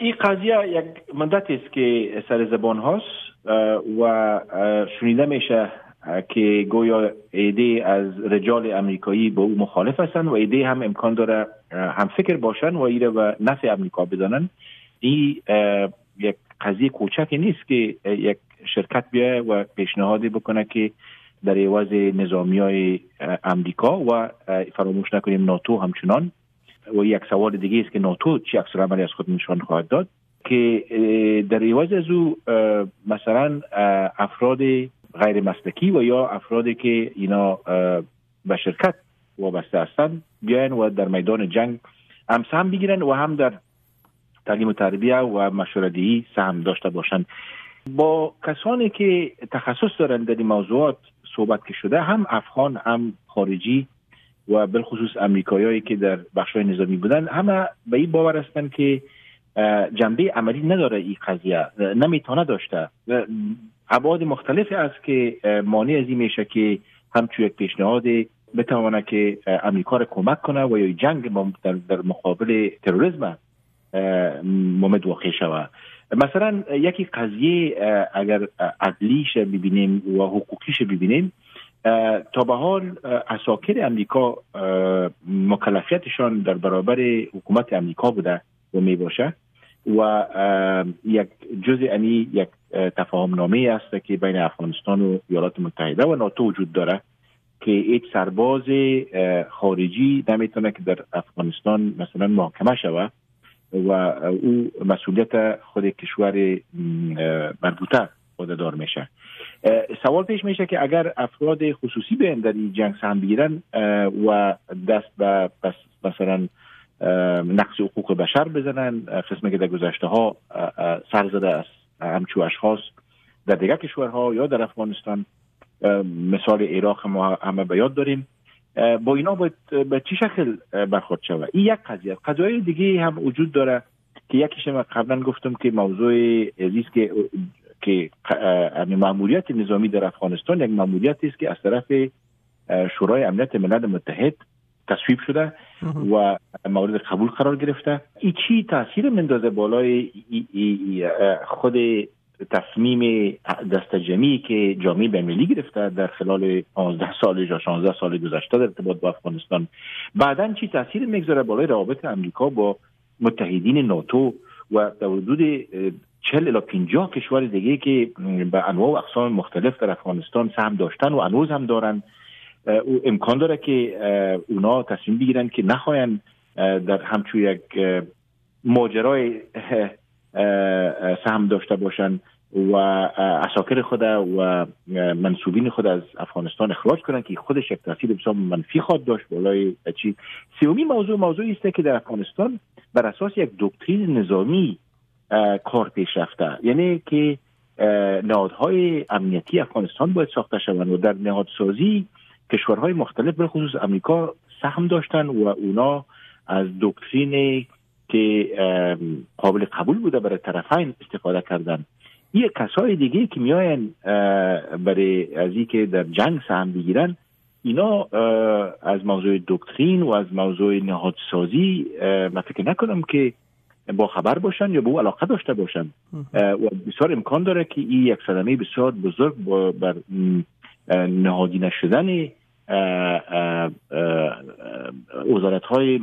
این قضیه یک مدت است که سر زبان هاست و شنیده میشه که گویا ایده از رجال امریکایی با او مخالف هستند و ایده هم امکان داره هم فکر باشن و ایره و نفع امریکا بدانن این یک قضیه کوچکی نیست که یک شرکت بیای و پیشنهادی بکنه که در عوض نظامی های امریکا و فراموش نکنیم ناتو همچنان و یک سوال دیگه است که ناتو چی اکثر عملی از خود نشان خواهد داد که در عوض از او مثلا افراد غیر مسلکی و یا افرادی که اینا به شرکت وابسته هستند بیاین و در میدان جنگ هم سهم بگیرن و هم در تعلیم و تربیه و مشورتی سهم داشته باشند. با کسانی که تخصص دارند در این موضوعات صحبت که شده هم افغان هم خارجی و بالخصوص امریکایی که در بخش نظامی بودن همه به این باور هستند که جنبه عملی نداره این قضیه. نمی‌تونه داشته. ابعاد مختلفی است که مانع از این میشه که همچون یک پیشنهاد بتوانه که امریکا را کمک کنه و یا جنگ در, در مقابل تروریسم ممد واقع شود. مثلا یکی قضیه اگر عدلیش ببینیم و حقوقیش ببینیم تا به حال اساکر امریکا مکلفیتشان در برابر حکومت امریکا بوده و می باشه. و یک جزء انی یک تفاهم نامه است که بین افغانستان و ایالات متحده و ناتو وجود داره که یک سرباز خارجی نمی‌تونه که در افغانستان مثلا محاکمه شود و او مسئولیت خود کشور مربوطه خود دار میشه. سوال پیش میشه که اگر افراد خصوصی به در این جنگ سهم بگیرن و دست به مثلا نقص حقوق بشر بزنن قسمی که در گذشته ها سر زده است همچو اشخاص در دیگر کشورها یا در افغانستان مثال عراق ما همه به یاد داریم. با اینا باید به چی شکل برخورد شود؟ این یک قضیه قضایای دیگه هم وجود داره که یکیش من قبلا گفتم که موضوع عزیز که که معمولیت نظامی در افغانستان یک معمولیت است که از طرف شورای امنیت ملل متحد تصویب شده و مورد قبول قرار گرفته. این چی تاثیر مندازه بالای خود تصمیم دست جمعی که جامعه بین‌المللی گرفته در خلال 15 سال یا 16 سال گذشته در ارتباط با افغانستان. بعدا چی تاثیر می‌گذاره بالای روابط امریکا با متحدین ناتو و در حدود 40 الی 50 کشور دیگه که به انواع و اقسام مختلف در افغانستان سهم داشتن و هنوز هم دارن. امکان داره که اونا تصمیم بگیرن که نخواهن در همچون یک ماجرای سهم داشته باشن و اساکر خود و منصوبین خود از افغانستان اخراج کنن که خودش یک تاثیر بسیار منفی خواهد داشت. بالای چی؟ سومی موضوع موضوعی است که در افغانستان بر اساس یک دکترین نظامی کار پیش رفته. یعنی که نهادهای امنیتی افغانستان باید ساخته شوند و در نهادسازی کشورهای مختلف به خصوص امریکا سهم داشتن و اونا از دکترین که قابل قبول بوده برای طرفین استفاده کردن. یه کسای دیگه که میاین برای از که در جنگ سهم بگیرن اینا از موضوع دکترین و از موضوع نهادسازی من فکر نکنم که با خبر باشن یا به او علاقه داشته باشن. و بسیار امکان داره که این یک صدمه بسیار بزرگ بر نهادی نشدن وزارت های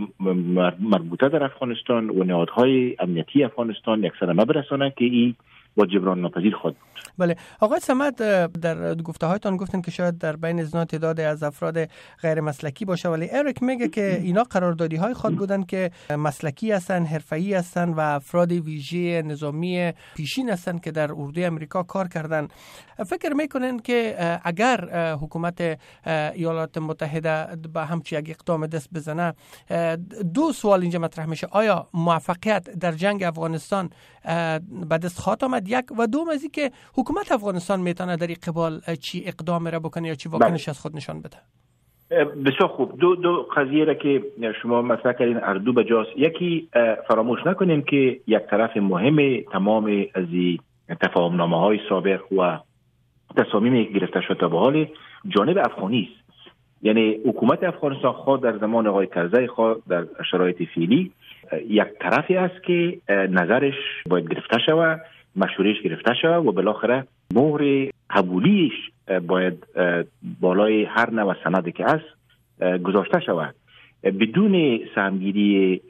مربوطه در افغانستان و نهادهای امنیتی افغانستان یک صدمه برسانه که این با جبران ناپذیر خود بله. آقای سمت در گفته هایتان گفتن که شاید در بین ازنا تعداد از افراد غیر مسلکی باشه ولی اریک میگه که اینا قراردادی های خود بودن که مسلکی هستن حرفه‌ای هستن و افراد ویژه نظامی پیشین هستن که در اردوی امریکا کار کردن. فکر می‌کنن که اگر حکومت ایالات متحده به همچی یک اقدام دست بزنه دو سوال اینجا مطرح میشه. آیا موفقیت در جنگ افغانستان به دست خواهد آمد یک و دوم از که حکومت افغانستان می‌تونه در این قبال چی اقدام را بکنه یا چی واکنش از خود نشان بده. بسیار خوب. دو دو قضیه را که شما مطرح کردین اردو بجاست. یکی فراموش نکنیم که یک طرف مهم تمام از تفاهم نامه های سابق و تصامیمی که گرفته شده به حال جانب افغانی است. یعنی حکومت افغانستان خواه در زمان آقای کرزی خواه در شرایط فعلی یک طرفی است که نظرش باید گرفته شود. مشورش گرفته شود و بالاخره مهر قبولیش باید بالای هر نوع سندی که است گذاشته شود. بدون سهمگیری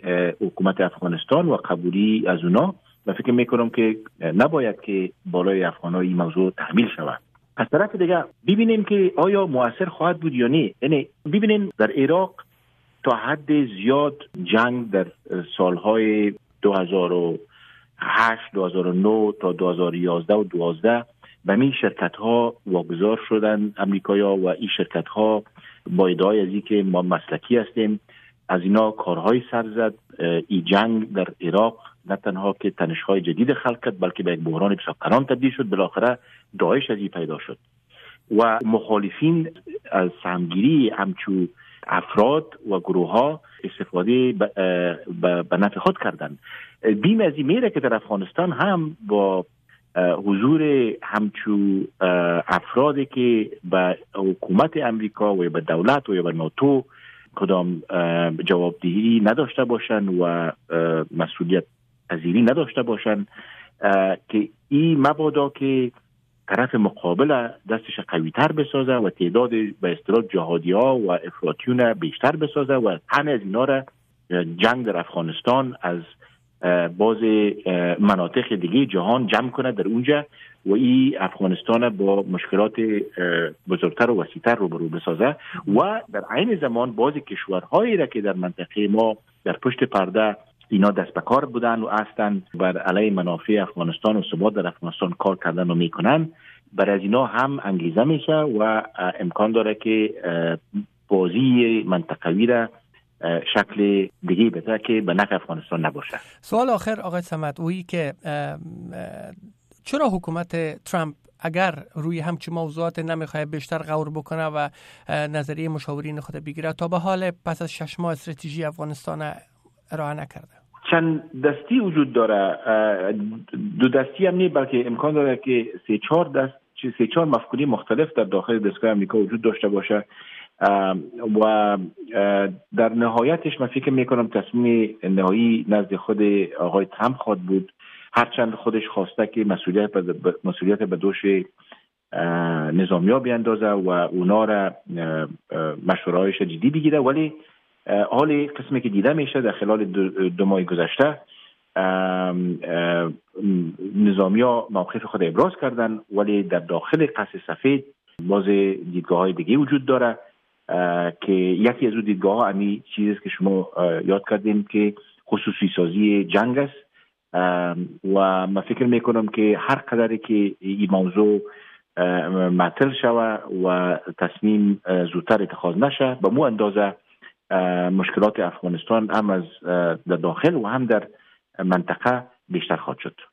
حکومت افغانستان و قبولی از اونا و فکر می‌کنم که نباید که بالای افغان این موضوع تحمیل شود. از طرف دیگه ببینیم که آیا موثر خواهد بود یا نه. یعنی ببینیم در عراق تا حد زیاد جنگ در سالهای 2008 2009 تا 2011 و 2012 به می شرکت ها واگذار شدن امریکایا و این شرکت ها با ادعای از که ما مسلکی هستیم. از اینا کارهای سر زد. ای جنگ در عراق نه تنها که تنشهای جدید خلق کرد بلکه به یک بحران بسیار تبدیل شد. بالاخره داعش از این پیدا شد. و مخالفین از سهمگیری همچو افراد و گروه ها استفاده به نفع خود کردن بیم از این میره که در افغانستان هم با حضور همچو افرادی که به حکومت امریکا و به دولت و یا به ناتو کدام جوابدهی نداشته باشند و مسئولیت پذیری نداشته باشند که این مبادا که طرف مقابل دستش قوی تر بسازه و تعداد به اصطلاح جهادی ها و افراطیون بیشتر بسازه و همه از اینا را جنگ در افغانستان از باز مناطق دیگه جهان جمع کنه در اونجا و این افغانستان با مشکلات بزرگتر و وسیعتر رو برو بسازه و در عین زمان باز کشورهایی را که در منطقه ما در پشت پرده اینا دست به کار بودن و هستند بر علیه منافع افغانستان و ثبات در افغانستان کار کردن و می‌کنن بر از اینا هم انگیزه میشه و امکان داره که بازی منطقوی را شکل دیگه بده که به نفع افغانستان نباشه. سوال آخر آقای سمت اویی که چرا حکومت ترامپ اگر روی همچی موضوعات نمی‌خواه بیشتر غور بکنه و نظریه مشاورین خود بگیره تا به حال پس از شش ماه استراتژی افغانستان ارائه نکرده؟ چند دستی وجود داره. دو دستی هم نیست بلکه امکان داره که سه چهار دست سه چهار مفکوری مختلف در داخل دستگاه امریکا وجود داشته باشه. و در نهایتش من فکر می‌کنم تصمیم نهایی نزد خود آقای ترامپ خواد بود. هرچند خودش خواسته که مسئولیت به مسئولیت به دوش نظامیا بیاندازه و اونا را مشورهایش جدی بگیره. ولی حال قسمی که دیده میشه در خلال دو, ماه گذشته نظامیا موقف خود ابراز کردن ولی در داخل قصر سفید باز دیدگاه های دیگه وجود داره. که یکی از اون دیدگاه امی چیزی که شما یاد کردیم که خصوصی سازی جنگ است. و من فکر می‌کنم که هر قدری که این موضوع معطل شوه و تصمیم زودتر اتخاذ نشه به مو اندازه مشکلات افغانستان هم از در داخل و هم در منطقه بیشتر خواهد شد.